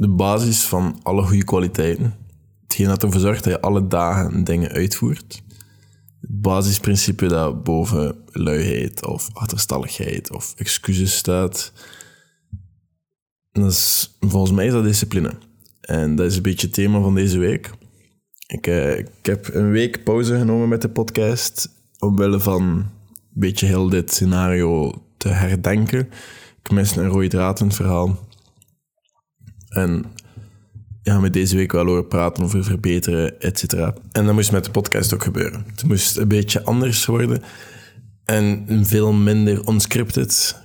de basis van alle goede kwaliteiten. Hetgeen dat ervoor zorgt dat je alle dagen dingen uitvoert. Het basisprincipe dat boven luiheid of achterstalligheid of excuses staat. dat is, volgens mij is dat discipline. En dat is een beetje het thema van deze week. Ik, eh, ik heb een week pauze genomen met de podcast omwille van een beetje heel dit scenario te herdenken. Ik mis een rode draad in het verhaal. En ja, met deze week wel over praten over verbeteren, et cetera. En dat moest met de podcast ook gebeuren. Het moest een beetje anders worden en veel minder unscripted.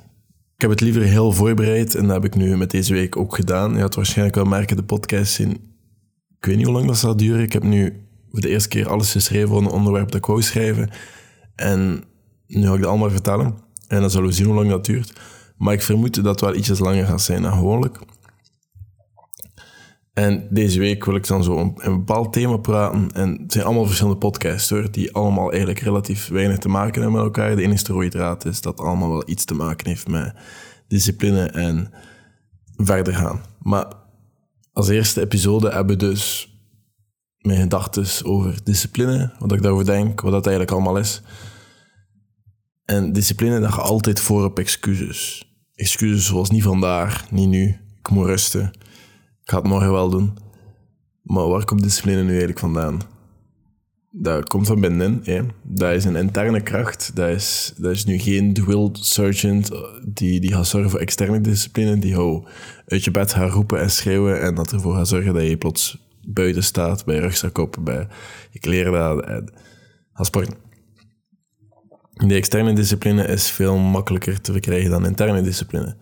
Ik heb het liever heel voorbereid en dat heb ik nu met deze week ook gedaan. Je had waarschijnlijk wel merken, de podcast in... Ik weet niet hoe lang dat zal duren. Ik heb nu voor de eerste keer alles geschreven voor een onderwerp dat ik wou schrijven. En nu ga ik dat allemaal vertellen. En dan zullen we zien hoe lang dat duurt. Maar ik vermoed dat het wel ietsjes langer gaat zijn dan gewoonlijk. En deze week wil ik dan zo een, bepaald thema praten. En het zijn allemaal verschillende podcasts hoor, die allemaal eigenlijk relatief weinig te maken hebben met elkaar. De enige rode draad is dat het allemaal wel iets te maken heeft met discipline en verder gaan. Maar als eerste episode hebben we dus mijn gedachten over discipline, wat ik daarover denk, wat dat eigenlijk allemaal is. En discipline, dat gaat altijd voor op excuses. Excuses zoals niet vandaag, niet nu, ik moet rusten ik ga het morgen wel doen. Maar waar komt discipline nu eigenlijk vandaan? Dat komt van binnenin. Hè? Dat is een interne kracht. Dat is, dat is nu geen drill sergeant die, die gaat zorgen voor externe discipline. Die jou uit je bed gaat roepen en schreeuwen. En dat ervoor gaat zorgen dat je plots buiten staat, bij je rugzak op, bij je kleren en gaat. De externe discipline is veel makkelijker te verkrijgen dan interne discipline.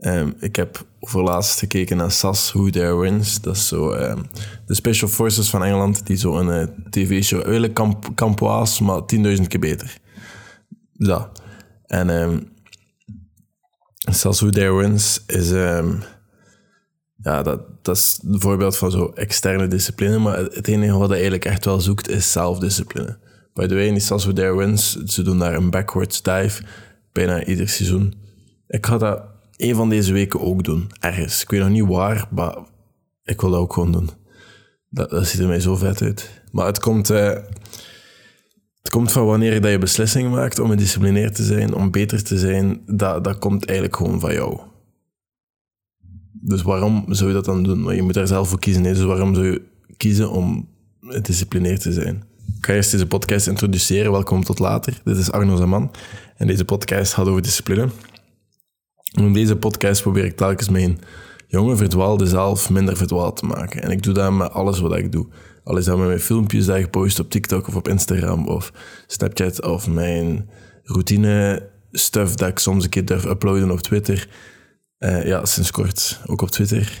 Um, ik heb voor laatst gekeken naar SAS Who There Wins. Dat is zo um, de Special Forces van Engeland, die zo een uh, tv-show, eigenlijk kamp, kampoas, maar 10.000 keer beter. Dat. En um, SAS Who There Wins is, ja, dat, dat is een voorbeeld van zo externe discipline, maar het enige wat je eigenlijk echt wel zoekt is zelfdiscipline. By the way, in die SAS Who There Wins, ze doen daar een backwards dive bijna ieder seizoen. Ik ga dat een van deze weken ook doen. Ergens. Ik weet nog niet waar, maar ik wil dat ook gewoon doen. Dat, dat ziet er mij zo vet uit. Maar het komt, uh, het komt van wanneer je beslissingen maakt om gedisciplineerd te zijn, om beter te zijn. Dat, dat komt eigenlijk gewoon van jou. Dus waarom zou je dat dan doen? Je moet daar zelf voor kiezen. Dus waarom zou je kiezen om gedisciplineerd te zijn? Ik ga eerst deze podcast introduceren. Welkom tot later. Dit is Arno Zaman. En deze podcast gaat over discipline. In deze podcast probeer ik telkens mijn jonge verdwaalde zelf minder verdwaald te maken. En ik doe dat met alles wat ik doe. Al is dat met mijn filmpjes die ik post op TikTok of op Instagram of Snapchat of mijn routine stuff dat ik soms een keer durf uploaden op Twitter. Uh, ja, sinds kort ook op Twitter.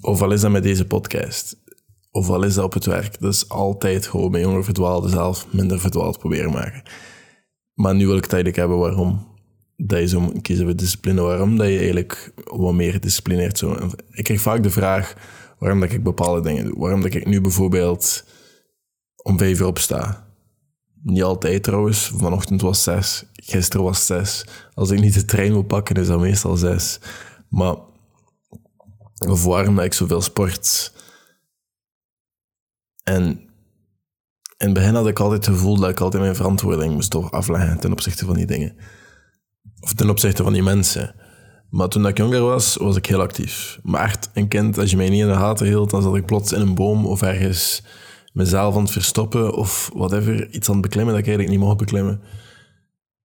Of al is dat met deze podcast. Of al is dat op het werk. Dat is altijd gewoon mijn jonge verdwaalde zelf minder verdwaald proberen maken. Maar nu wil ik het eigenlijk hebben waarom dat je zo kiezen voor discipline. Waarom dat je eigenlijk wat meer gedisciplineerd zo... Ik krijg vaak de vraag waarom dat ik bepaalde dingen doe. Waarom dat ik nu bijvoorbeeld om vijf uur opsta. Niet altijd trouwens. Vanochtend was zes. Gisteren was zes. Als ik niet de trein wil pakken, is dat meestal zes. Maar... Of waarom dat ik zoveel sport. En in het begin had ik altijd het gevoel dat ik altijd mijn verantwoording moest afleggen ten opzichte van die dingen. Ten opzichte van die mensen. Maar toen ik jonger was, was ik heel actief. Maar echt een kind, als je mij niet in de gaten hield, dan zat ik plots in een boom of ergens mezelf aan het verstoppen of whatever, iets aan het beklimmen dat ik eigenlijk niet mocht beklimmen.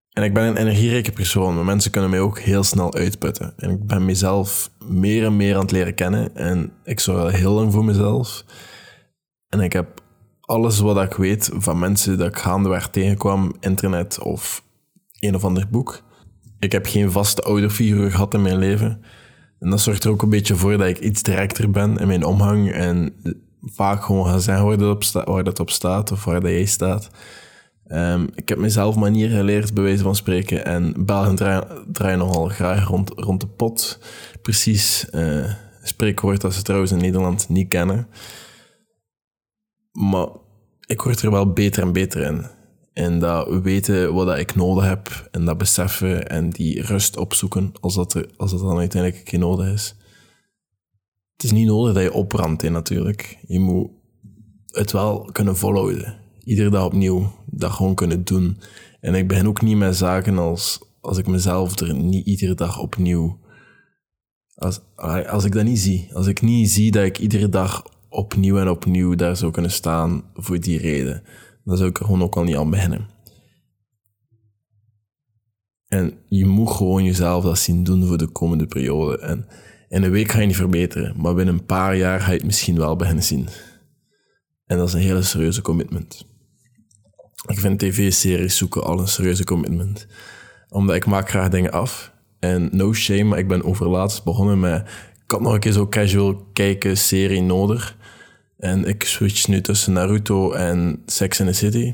En ik ben een energierijke persoon, maar mensen kunnen mij ook heel snel uitputten. En ik ben mezelf meer en meer aan het leren kennen en ik zorg al heel lang voor mezelf. En ik heb alles wat ik weet van mensen dat ik gaandeweg tegenkwam, internet of een of ander boek, ik heb geen vaste ouderfiguur gehad in mijn leven. En dat zorgt er ook een beetje voor dat ik iets directer ben in mijn omgang en vaak gewoon ga zeggen waar dat op, sta waar dat staat of waar dat jij staat. Um, ik heb mezelf manier geleerd, bij wijze van spreken. En Belgen draaien, draai nogal graag rond, rond de pot. Precies. Uh, spreekwoord dat ze trouwens in Nederland niet kennen. Maar ik word er wel beter en beter in. En dat weten wat ik nodig heb en dat beseffen en die rust opzoeken als dat, er, als dat dan uiteindelijk geen nodig is. het is niet nodig dat je oprandt, hè, natuurlijk. Je moet het wel kunnen volhouden. Iedere dag opnieuw dat gewoon kunnen doen. En ik begin ook niet met zaken als, als ik mezelf er niet iedere dag opnieuw... Als, als ik dat niet zie. Als ik niet zie dat ik iedere dag opnieuw en opnieuw daar zou kunnen staan voor die reden, dan zou ik er gewoon ook al niet aan beginnen. En je moet gewoon jezelf dat zien doen voor de komende periode. En in een week ga je niet verbeteren, maar binnen een paar jaar ga je het misschien wel beginnen zien. En dat is een hele serieuze commitment. Ik vind tv-series zoeken al een serieuze commitment. Omdat ik maak graag dingen af. En no shame, maar ik ben overlaatst begonnen met... Ik had nog een keer zo casual kijken, serie nodig. En ik switch nu tussen Naruto en Sex and the City.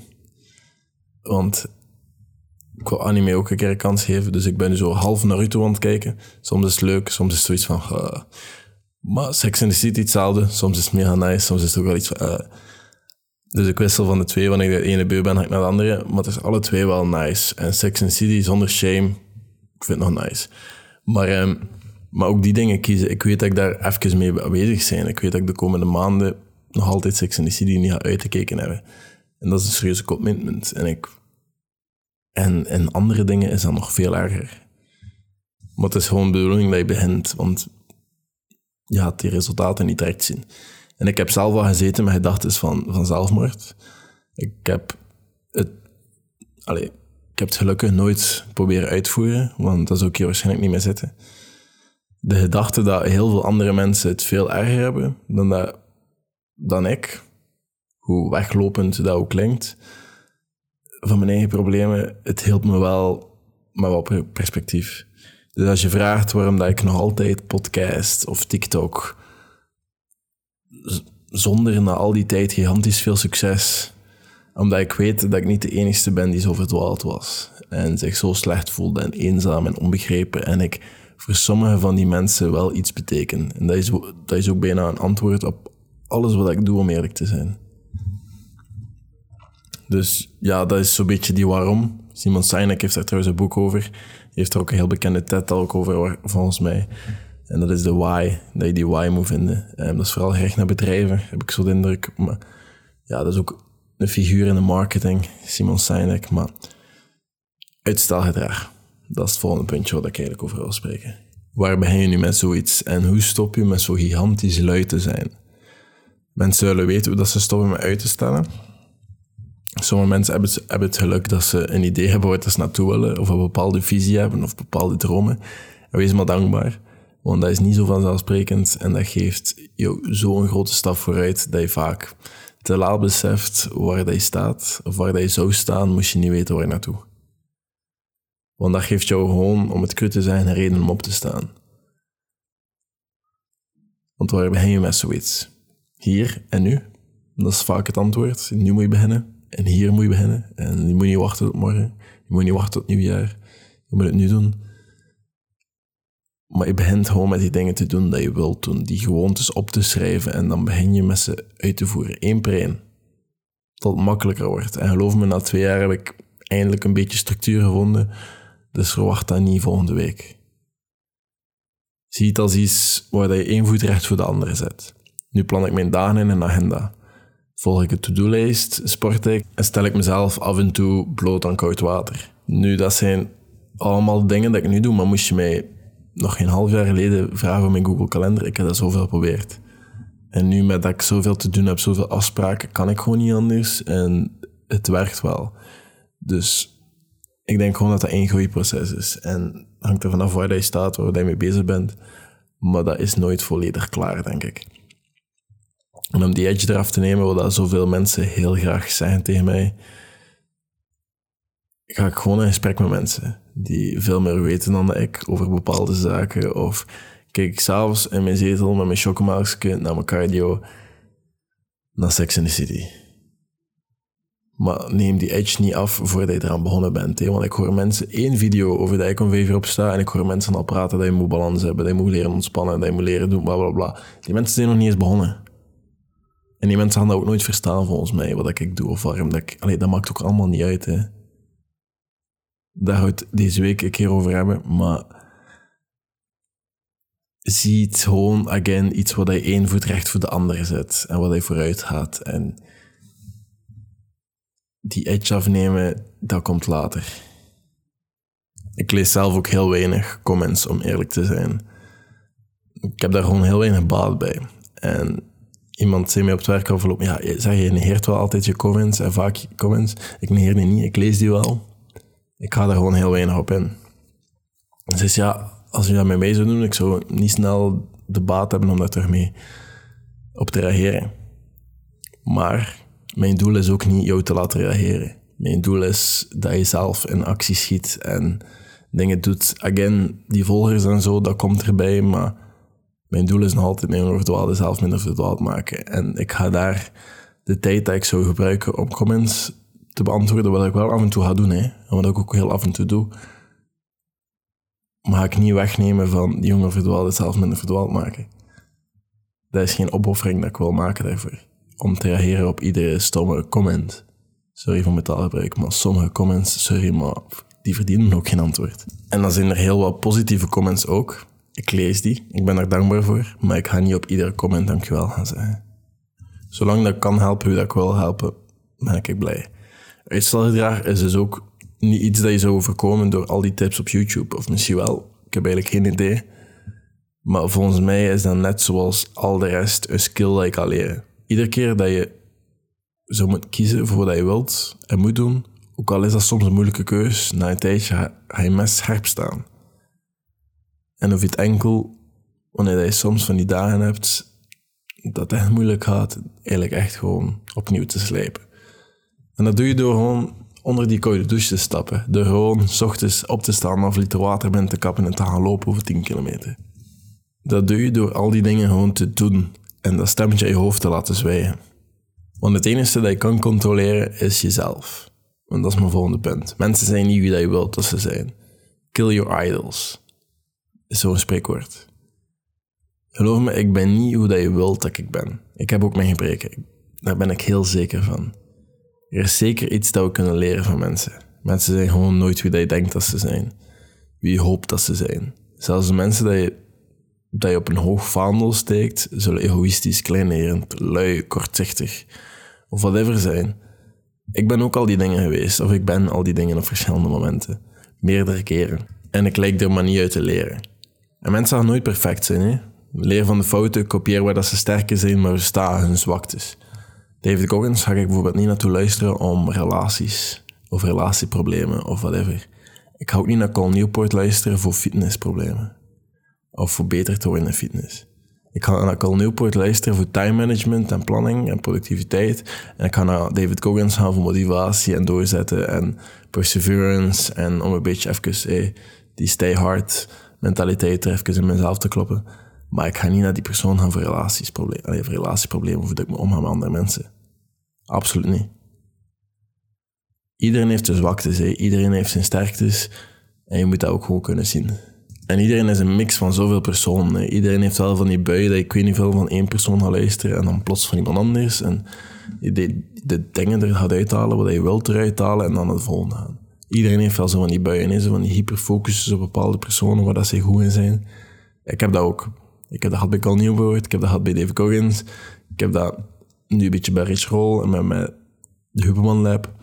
Want ik wil anime ook een keer een kans geven. Dus ik ben nu zo half Naruto aan het kijken. Soms is het leuk, soms is het zoiets van... Uh, maar Sex and the City hetzelfde. Soms is het mega nice, soms is het ook wel iets van... Uh, dus ik wissel van de twee. Wanneer ik de ene beu ben, ga ik naar de andere. Maar het is alle twee wel nice. En Sex and the City, zonder shame, ik vind het nog nice. Maar, um, maar ook die dingen kiezen. Ik weet dat ik daar even mee bezig ben. Ik weet dat ik de komende maanden nog altijd the City niet ga uitgekeken hebben. En dat is een serieuze commitment. En ik en in andere dingen is dat nog veel erger. Maar het is gewoon de bedoeling dat je begint, want je gaat die resultaten niet direct zien. En ik heb zelf al gezeten met gedachten van, van zelfmoord. Ik heb het, allez, ik heb het gelukkig nooit proberen uitvoeren, want dat zou ik hier waarschijnlijk niet meer zitten. De gedachte dat heel veel andere mensen het veel erger hebben dan, dat, dan ik, hoe weglopend dat ook klinkt, van mijn eigen problemen, het hielp me wel met wat perspectief. Dus als je vraagt waarom dat ik nog altijd podcast of TikTok, zonder na al die tijd gigantisch veel succes, omdat ik weet dat ik niet de enige ben die zo verdwaald was en zich zo slecht voelde en eenzaam en onbegrepen en ik voor sommige van die mensen wel iets beteken. En dat is, dat is ook bijna een antwoord op alles wat ik doe om eerlijk te zijn. Dus ja, dat is zo'n beetje die waarom. Simon Sinek heeft daar trouwens een boek over. Die heeft er ook een heel bekende TED-talk over, volgens mij. En dat is de why, dat je die why moet vinden. Um, dat is vooral gericht naar bedrijven, heb ik zo de indruk. Maar ja, dat is ook een figuur in de marketing, Simon Sinek. Maar uitstelgedrag, dat is het volgende puntje wat ik eigenlijk over wil spreken. Waar begin je nu met zoiets en hoe stop je met zo gigantisch lui te zijn? Mensen zullen weten dat ze stoppen met uit te stellen. Sommige mensen hebben het, hebben het geluk dat ze een idee hebben waar ze naartoe willen, of een bepaalde visie hebben, of bepaalde dromen. En wees maar dankbaar, want dat is niet zo vanzelfsprekend en dat geeft jou zo'n grote stap vooruit dat je vaak te laat beseft waar dat je staat, of waar dat je zou staan, moest je niet weten waar je naartoe. Want dat geeft jou gewoon, om het kut te zijn, een reden om op te staan. Want waar begin je met zoiets? Hier en nu? Dat is vaak het antwoord. Nu moet je beginnen. En hier moet je beginnen. En je moet niet wachten tot morgen. Je moet niet wachten tot nieuwjaar. Je moet het nu doen. Maar je begint gewoon met die dingen te doen dat je wilt doen. Die gewoontes op te schrijven. En dan begin je met ze uit te voeren. Eén per één. Tot het makkelijker wordt. En geloof me, na twee jaar heb ik eindelijk een beetje structuur gevonden. Dus verwacht dat niet volgende week. Zie het als iets waar je één voet recht voor de andere zet. Nu plan ik mijn dagen in een agenda volg ik een to-do-lijst, sport ik en stel ik mezelf af en toe bloot aan koud water. Nu, dat zijn allemaal dingen dat ik nu doe, maar moest je mij nog geen half jaar geleden vragen om mijn Google Kalender, ik heb dat zoveel geprobeerd. En nu, met dat ik zoveel te doen heb, zoveel afspraken, kan ik gewoon niet anders en het werkt wel. Dus ik denk gewoon dat dat één groeiproces is. En hangt er vanaf waar je staat, waar je mee bezig bent. Maar dat is nooit volledig klaar, denk ik. En om die edge eraf te nemen, wat zoveel mensen heel graag zeggen tegen mij, ga ik gewoon in gesprek met mensen die veel meer weten dan ik over bepaalde zaken. Of kijk ik s'avonds in mijn zetel met mijn chocomelkje naar mijn cardio naar Sex in the City. Maar neem die edge niet af voordat je eraan begonnen bent. Hè? Want ik hoor mensen één video over dat ik om opsta en ik hoor mensen al praten dat je moet balans hebben, dat je moet leren ontspannen, dat je moet leren doen, bla bla bla. Die mensen zijn nog niet eens begonnen. En die mensen gaan dat ook nooit verstaan, volgens mij, wat ik doe of waarom dat ik... Allee, dat maakt ook allemaal niet uit, hè. Daar het deze week een keer over hebben, maar... ziet gewoon, again, iets wat hij één voet recht voor de andere zet en wat hij vooruit gaat. En die edge afnemen, dat komt later. Ik lees zelf ook heel weinig comments, om eerlijk te zijn. Ik heb daar gewoon heel weinig baat bij. En iemand zei mij op het werk afgelopen, ja, zeg, je negeert wel altijd je comments en vaak comments. Ik negeer die niet, ik lees die wel. Ik ga daar gewoon heel weinig op in. Ze zei, ja, als je dat met mij zou doen, ik zou niet snel de baat hebben om daar terug mee op te reageren. Maar mijn doel is ook niet jou te laten reageren. Mijn doel is dat je zelf in actie schiet en dingen doet. Again, die volgers en zo, dat komt erbij, maar mijn doel is nog altijd mijn verdwaalde zelf minder verdwaald maken. En ik ga daar de tijd dat ik zou gebruiken om comments te beantwoorden, wat ik wel af en toe ga doen, hè, en wat ik ook heel af en toe doe, maar ga ik niet wegnemen van die jonge verdwaalde zelf minder verdwaald maken. Dat is geen opoffering dat ik wil maken daarvoor. Om te reageren op iedere stomme comment. Sorry voor mijn taalgebruik, maar sommige comments, sorry, maar die verdienen ook geen antwoord. En dan zijn er heel wat positieve comments ook. Ik lees die, ik ben daar dankbaar voor, maar ik ga niet op iedere comment dankjewel gaan zeggen. Zolang dat kan helpen hoe dat ik wil helpen, ben ik blij. Uitstelgedrag is dus ook niet iets dat je zou overkomen door al die tips op YouTube. Of misschien wel, ik heb eigenlijk geen idee. Maar volgens mij is dat net zoals al de rest een skill dat je kan leren. Iedere keer dat je zo moet kiezen voor wat je wilt en moet doen, ook al is dat soms een moeilijke keus, na een tijdje ga je mes scherp staan. En of je het enkel, wanneer je soms van die dagen hebt, dat het echt moeilijk gaat, eigenlijk echt gewoon opnieuw te slijpen. En dat doe je door gewoon onder die koude douche te stappen. Door gewoon s ochtends op te staan of liter water binnen te kappen en te gaan lopen over 10 kilometer. Dat doe je door al die dingen gewoon te doen en dat stemmetje in je hoofd te laten zwijgen. Want het enige dat je kan controleren is jezelf. Want dat is mijn volgende punt. Mensen zijn niet wie dat je wilt dat ze zijn. Kill your idols. Is zo'n spreekwoord. Geloof me, ik ben niet hoe dat je wilt dat ik ben. Ik heb ook mijn gebreken. Daar ben ik heel zeker van. Er is zeker iets dat we kunnen leren van mensen. Mensen zijn gewoon nooit wie dat je denkt dat ze zijn. Wie je hoopt dat ze zijn. Zelfs de mensen dat je, dat je op een hoog vaandel steekt, zullen egoïstisch, kleinerend, lui, kortzichtig of whatever zijn. Ik ben ook al die dingen geweest, of ik ben al die dingen op verschillende momenten. Meerdere keren. En ik lijk er maar niet uit te leren. En mensen gaan nooit perfect zijn, hè. Leer van de fouten, kopieer waar dat ze sterker zijn, maar versta hun zwaktes. David Goggins ga ik bijvoorbeeld niet naartoe luisteren om relaties of relatieproblemen of whatever. Ik ga ook niet naar Col Newport luisteren voor fitnessproblemen. Of voor beter te worden in fitness. Ik ga naar Col Newport luisteren voor time management en planning en productiviteit. En ik ga naar David Goggins gaan voor motivatie en doorzetten en perseverance. En om een beetje even die stay hard mentaliteit er even in mezelf te kloppen. Maar ik ga niet naar die persoon gaan voor, relatiesproblemen, voor relatieproblemen of dat ik me omga met andere mensen. Absoluut niet. Iedereen heeft zijn zwaktes, hè. iedereen heeft zijn sterktes en je moet dat ook gewoon kunnen zien. En iedereen is een mix van zoveel personen. Iedereen heeft wel van die buien dat ik weet niet veel van één persoon gaat luisteren en dan plots van iemand anders. En de, de dingen er gaat uithalen wat je wilt eruit halen en dan het volgende gaan. Iedereen heeft wel zo van die buien, hè. zo van die hyperfocus op bepaalde personen waar dat ze goed in zijn. Ik heb dat ook. Ik heb dat gehad bij Cal Newport, ik heb dat gehad bij David Coggins. Ik heb dat nu een beetje bij Rich Roll en met, met de Huberman Lab.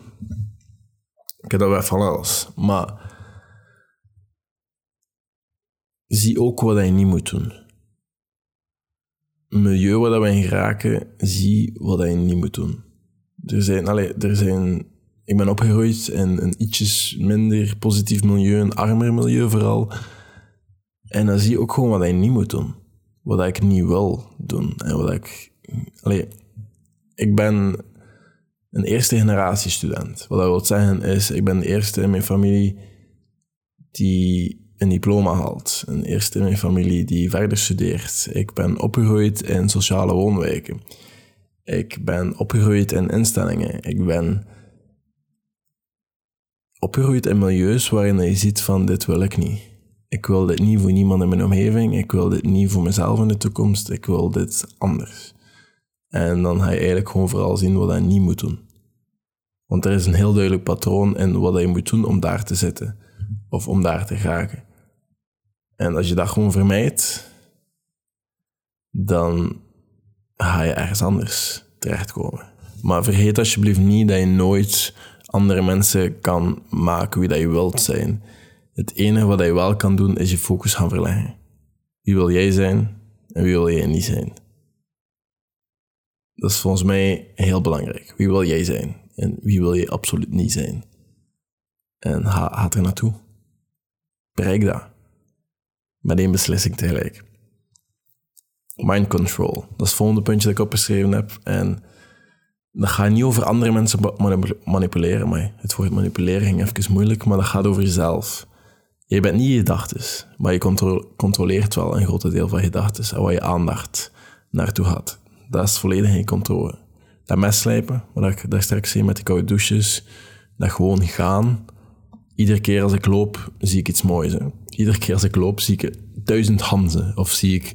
Ik heb dat wel van alles. Maar zie ook wat je niet moet doen. Milieu waar we in geraken, zie wat je niet moet doen. Er zijn, allez, er zijn, ik ben opgegroeid in een ietsjes minder positief milieu, een armer milieu vooral. En dan zie je ook gewoon wat je niet moet doen. Wat ik niet wil doen. En wat ik... Allez, ik ben een eerste generatie student. Wat dat wil zeggen is, ik ben de eerste in mijn familie die een diploma haalt. Een eerste in mijn familie die verder studeert. Ik ben opgegroeid in sociale woonwijken. Ik ben opgegroeid in instellingen. Ik ben opgegroeid in milieus waarin je ziet van dit wil ik niet. Ik wil dit niet voor niemand in mijn omgeving. Ik wil dit niet voor mezelf in de toekomst. Ik wil dit anders. En dan ga je eigenlijk gewoon vooral zien wat je niet moet doen. Want er is een heel duidelijk patroon in wat je moet doen om daar te zitten. Of om daar te geraken. En als je dat gewoon vermijdt, dan ga je ergens anders terechtkomen. Maar vergeet alsjeblieft niet dat je nooit andere mensen kan maken wie dat je wilt zijn. Het enige wat je wel kan doen, is je focus gaan verleggen. Wie wil jij zijn en wie wil jij niet zijn? Dat is volgens mij heel belangrijk. Wie wil jij zijn en wie wil je absoluut niet zijn? En ga, er naartoe. Bereik dat. Met één beslissing tegelijk. Mind control. Dat is het volgende puntje dat ik opgeschreven heb. En dat gaat niet over andere mensen manipuleren. Maar het woord manipuleren ging even moeilijk, maar dat gaat over jezelf. Je bent niet je gedachten, maar je controleert wel een groot deel van je gedachten en waar je aandacht naartoe gaat. Dat is volledig in controle. Dat messlijpen, wat ik daar straks zei met die koude douches, dat gewoon gaan. Iedere keer als ik loop, zie ik iets moois. Hè. Iedere keer als ik loop, zie ik duizend hanzen. Of zie ik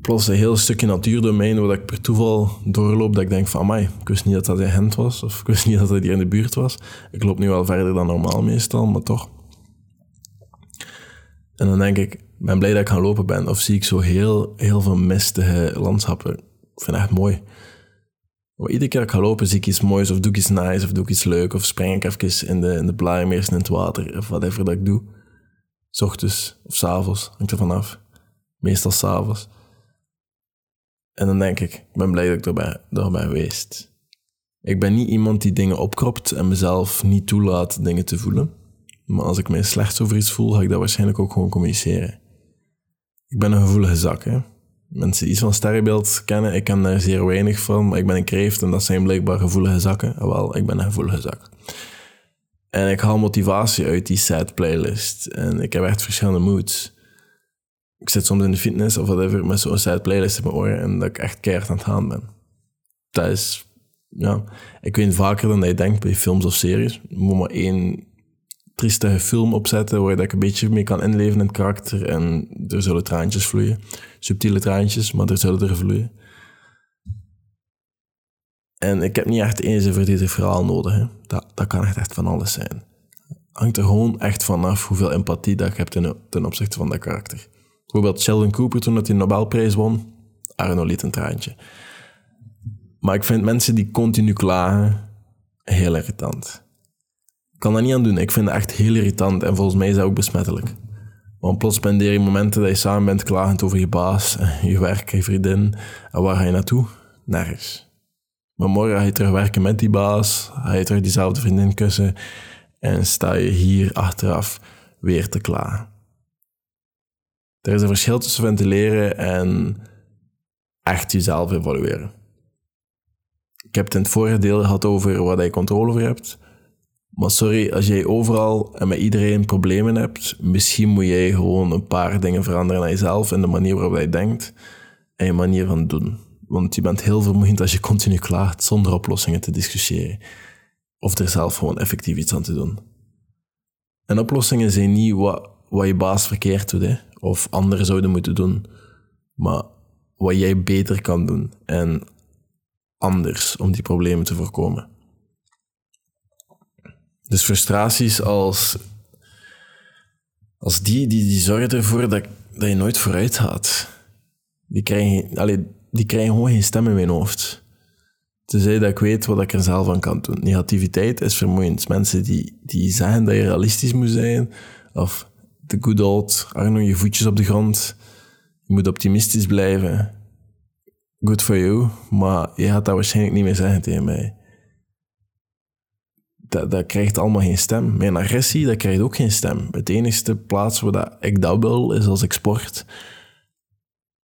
plots een heel stukje natuurdomein waar ik per toeval doorloop, dat ik denk van, amai, ik wist niet dat dat een hent was, of ik wist niet dat dat hier in de buurt was. Ik loop nu wel verder dan normaal meestal, maar toch. En dan denk ik, ben blij dat ik gaan lopen ben. Of zie ik zo heel, heel veel mistige landschappen. Ik vind het echt mooi. Maar iedere keer dat ik ga lopen, zie ik iets moois, of doe ik iets nice, of doe ik iets leuk, of spring ik even in de, in de blaarmeers in het water, of whatever dat ik doe. S ochtends of s avonds, hangt er vanaf. Meestal s'avonds. En dan denk ik, ik ben blij dat ik erbij, daar ben geweest. Ik ben niet iemand die dingen opkropt en mezelf niet toelaat dingen te voelen. Maar als ik mij slecht over iets voel, ga ik dat waarschijnlijk ook gewoon communiceren. Ik ben een gevoelige zak, hè. Mensen iets van sterrenbeeld kennen, ik ken daar zeer weinig van, maar ik ben een kreeft en dat zijn blijkbaar gevoelige zakken. Wel, ik ben een gevoelige zak. En ik haal motivatie uit die sad playlist. En ik heb echt verschillende moods. Ik zit soms in de fitness of whatever met zo'n sad playlist in mijn oren en dat ik echt keihard aan het gaan ben. Dat is, ja, ik weet vaker dan je denkt bij films of series. Je moet maar één triestige film opzetten waar ik een beetje mee kan inleven in het karakter. En er zullen traantjes vloeien. Subtiele traantjes, maar er zullen er vloeien. En ik heb niet echt eens een verdietig verhaal nodig. Hè. Dat, dat kan echt, echt van alles zijn. Hangt er gewoon echt vanaf hoeveel empathie dat je hebt ten opzichte van dat karakter. Bijvoorbeeld Sheldon Cooper toen hij de Nobelprijs won. Arno liet een traantje. Maar ik vind mensen die continu klagen heel irritant kan dat niet aan doen. Ik vind het echt heel irritant en volgens mij is dat ook besmettelijk. Want plots spendeer je momenten dat je samen bent klagend over je baas, je werk, je vriendin. En waar ga je naartoe? Nergens. Maar morgen ga je terug werken met die baas, ga je terug diezelfde vriendin kussen en sta je hier achteraf weer te klagen. Er is een verschil tussen ventileren en echt jezelf evalueren. Ik heb het in het vorige deel gehad over wat je controle over hebt. Maar sorry, als jij overal en met iedereen problemen hebt, misschien moet jij gewoon een paar dingen veranderen aan jezelf en de manier waarop je denkt en je manier van doen. Want je bent heel vermoeiend als je continu klaagt zonder oplossingen te discussiëren. Of er zelf gewoon effectief iets aan te doen. En oplossingen zijn niet wat, wat je baas verkeerd doet, hè, of anderen zouden moeten doen, maar wat jij beter kan doen en anders om die problemen te voorkomen. Dus frustraties als, als die, die, die zorgen ervoor dat, dat je nooit vooruit gaat. Die krijgen, allee, die krijgen gewoon geen stem in mijn hoofd. Tenzij dat ik weet wat ik er zelf aan kan doen. Negativiteit is vermoeiend. Mensen die, die zeggen dat je realistisch moet zijn, of de good old, Arno, je voetjes op de grond, je moet optimistisch blijven. Good for you, maar je gaat dat waarschijnlijk niet meer zeggen tegen mij dat, dat krijgt allemaal geen stem. Mijn agressie, dat krijgt ook geen stem. Het enige plaats waar dat ik dat wil, is als ik sport.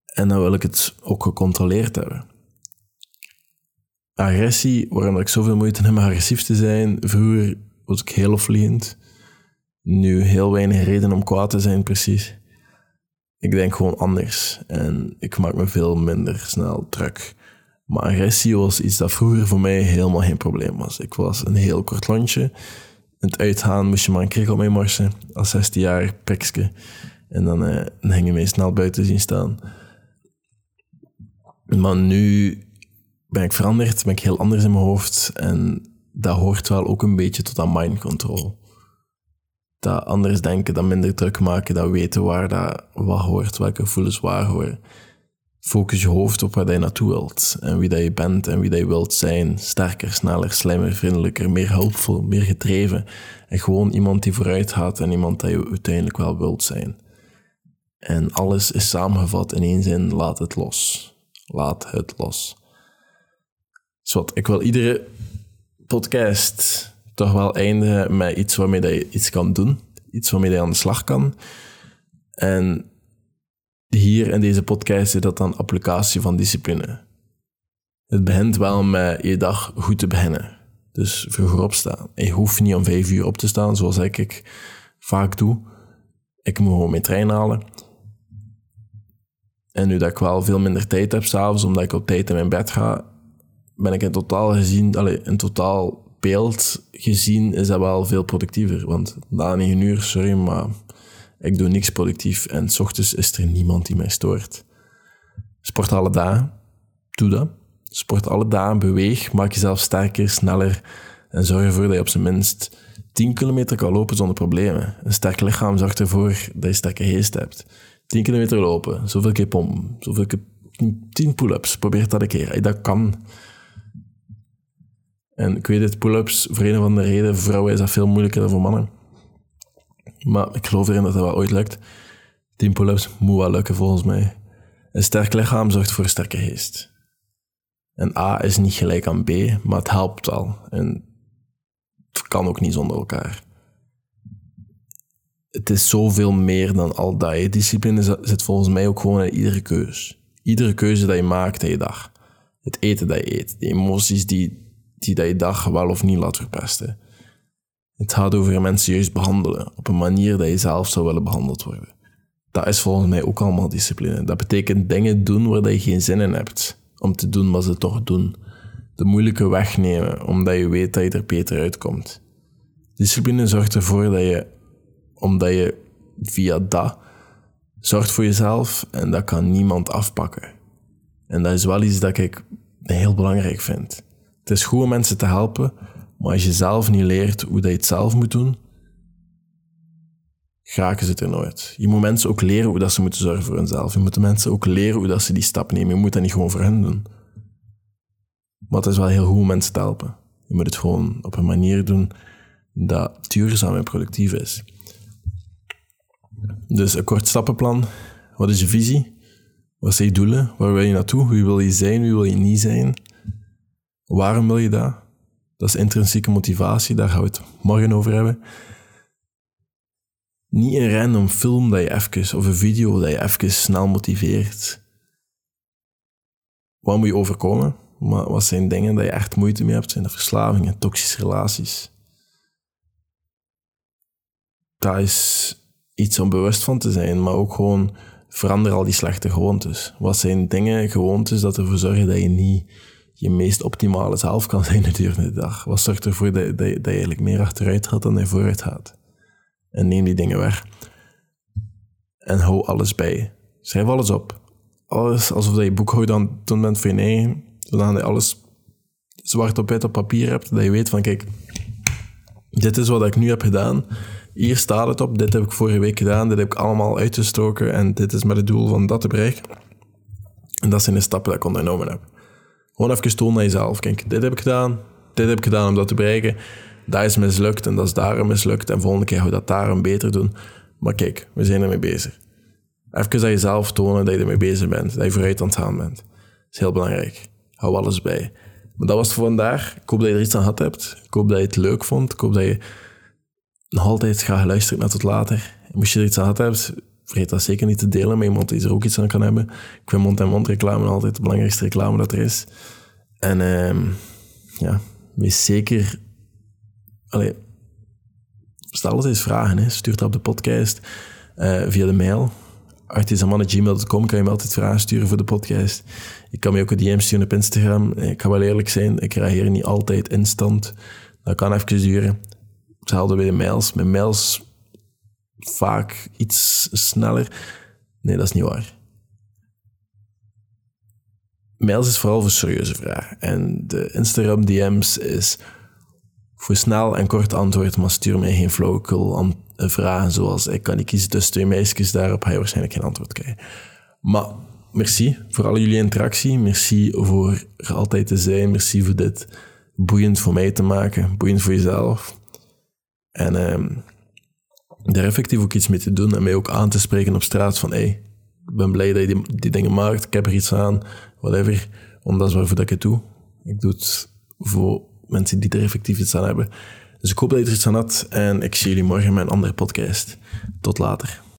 En dan wil ik het ook gecontroleerd hebben. Agressie, waarom ik zoveel moeite heb om agressief te zijn. Vroeger was ik heel opvliegend. Nu heel weinig reden om kwaad te zijn, precies. Ik denk gewoon anders. En ik maak me veel minder snel druk. Maar agressie was iets dat vroeger voor mij helemaal geen probleem was. Ik was een heel kort landje. Het uitgaan moest je maar een op mij marsen. Als 16 jaar pikske. En dan, eh, dan je mij snel buiten zien staan. Maar nu ben ik veranderd, ben ik heel anders in mijn hoofd. En dat hoort wel ook een beetje tot aan mind control. Dat anders denken, dat minder druk maken, dat weten waar dat wat hoort, welke gevoelens waar horen. Focus je hoofd op waar je naartoe wilt en wie dat je bent en wie dat je wilt zijn. Sterker, sneller, slimmer, vriendelijker, meer hulpvol, meer gedreven. En gewoon iemand die vooruit gaat en iemand dat je uiteindelijk wel wilt zijn. En alles is samengevat in één zin: laat het los. Laat het los. Zwat, ik wil iedere podcast toch wel eindigen met iets waarmee je iets kan doen. Iets waarmee je aan de slag kan. En hier in deze podcast is dat dan applicatie van discipline. Het begint wel met je dag goed te beginnen. Dus vroeger opstaan. Je hoeft niet om vijf uur op te staan, zoals ik, ik vaak doe. Ik moet gewoon mijn trein halen. En nu dat ik wel veel minder tijd heb s'avonds, omdat ik op tijd in mijn bed ga, ben ik in totaal gezien, allez, in totaal beeld gezien, is dat wel veel productiever. Want na negen uur, sorry, maar ik doe niks productief en s ochtends is er niemand die mij stoort. Sport alle dagen, doe dat. Sport alle dagen, beweeg, maak jezelf sterker, sneller en zorg ervoor dat je op zijn minst 10 kilometer kan lopen zonder problemen. Een sterk lichaam zorgt ervoor dat je sterke geest hebt. 10 kilometer lopen, zoveel keer pompen, zoveel keer 10 pull-ups, probeer dat een keer. Dat kan. En ik weet het, pull-ups, voor een of andere reden, vrouwen is dat veel moeilijker dan voor mannen. Maar ik geloof erin dat dat wel ooit lukt. 10 pull-ups moet wel lukken volgens mij. Een sterk lichaam zorgt voor een sterke geest. En A is niet gelijk aan B, maar het helpt wel. En het kan ook niet zonder elkaar. Het is zoveel meer dan al dat. Discipline zit volgens mij ook gewoon in iedere keuze. Iedere keuze dat je maakt in je dag. Het eten dat je eet. De emoties die, die dat je dag wel of niet laat verpesten. Het gaat over mensen juist behandelen op een manier dat je zelf zou willen behandeld worden. Dat is volgens mij ook allemaal discipline. Dat betekent dingen doen waar je geen zin in hebt om te doen wat ze toch doen. De moeilijke weg nemen, omdat je weet dat je er beter uitkomt. Discipline zorgt ervoor dat je, omdat je via dat zorgt voor jezelf en dat kan niemand afpakken. En dat is wel iets dat ik heel belangrijk vind. Het is goed om mensen te helpen, maar als je zelf niet leert hoe dat je het zelf moet doen, geraken ze het er nooit. Je moet mensen ook leren hoe dat ze moeten zorgen voor hunzelf. Je moet de mensen ook leren hoe dat ze die stap nemen. Je moet dat niet gewoon voor hen doen. Maar het is wel heel goed om mensen te helpen. Je moet het gewoon op een manier doen dat duurzaam en productief is. Dus een kort stappenplan. Wat is je visie? Wat zijn je doelen? Waar wil je naartoe? Wie wil je zijn? Wie wil je niet zijn? Waarom wil je dat? Dat is intrinsieke motivatie, daar gaan we het morgen over hebben. Niet een random film dat je even, of een video dat je even snel motiveert. Wat moet je overkomen? Wat zijn dingen dat je echt moeite mee hebt? Zijn dat verslavingen, toxische relaties? Dat is iets om bewust van te zijn, maar ook gewoon verander al die slechte gewoontes. Wat zijn dingen, gewoontes dat ervoor zorgen dat je niet je meest optimale zelf kan zijn gedurende de dag? Wat zorgt ervoor dat, dat, dat je eigenlijk meer achteruit gaat dan dat je vooruit gaat? En neem die dingen weg. En hou alles bij. Schrijf alles op. Alles alsof je boekhouder aan het bent voor je eigen. Zodat je alles zwart op wit op papier hebt. Dat je weet van, kijk, dit is wat ik nu heb gedaan. Hier staat het op. Dit heb ik vorige week gedaan. Dit heb ik allemaal uitgestoken. En dit is met het doel van dat te bereiken. En dat zijn de stappen die ik ondernomen heb. Gewoon even tonen naar jezelf. Kijk, dit heb ik gedaan. Dit heb ik gedaan om dat te bereiken. Dat is mislukt en dat is daarom mislukt. En volgende keer gaan we dat daarom beter doen. Maar kijk, we zijn ermee bezig. Even aan jezelf tonen dat je ermee bezig bent. Dat je vooruit aan het gaan bent. Dat is heel belangrijk. Hou alles bij. Maar dat was het voor vandaag. Ik hoop dat je er iets aan gehad hebt. Ik hoop dat je het leuk vond. Ik hoop dat je nog altijd gaat luisteren naar tot later. Moest je er iets aan gehad hebben, vergeet dat zeker niet te delen met iemand die er ook iets aan kan hebben. Ik vind mond-en-mond reclame altijd de belangrijkste reclame dat er is. En uh, ja, wees zeker... Allee, stel altijd eens vragen. Stuur dat op de podcast uh, via de mail. artisaman.gmail.com kan je me altijd vragen sturen voor de podcast. Ik kan me ook een DM sturen op Instagram. Ik ga wel eerlijk zijn, ik reageer niet altijd instant. Dat kan even duren. Hetzelfde bij de mails. Mijn mails vaak iets sneller. Nee, dat is niet waar. Mails is vooral voor serieuze vragen. En de Instagram DM's is voor snel en kort antwoord, maar stuur mij geen flauwekul vragen zoals ik kan niet kiezen tussen twee meisjes, daarop ga je waarschijnlijk geen antwoord krijgen. Maar merci voor al jullie interactie. Merci voor er altijd te zijn. Merci voor dit boeiend voor mij te maken. Boeiend voor jezelf. En ehm, daar effectief ook iets mee te doen. En mij ook aan te spreken op straat van... Hey, ik ben blij dat je die, die dingen maakt. Ik heb er iets aan. Whatever. Omdat dat is waarvoor dat ik het doe. Ik doe het voor mensen die er effectief iets aan hebben. Dus ik hoop dat je er iets aan had. En ik zie jullie morgen in mijn andere podcast. Tot later.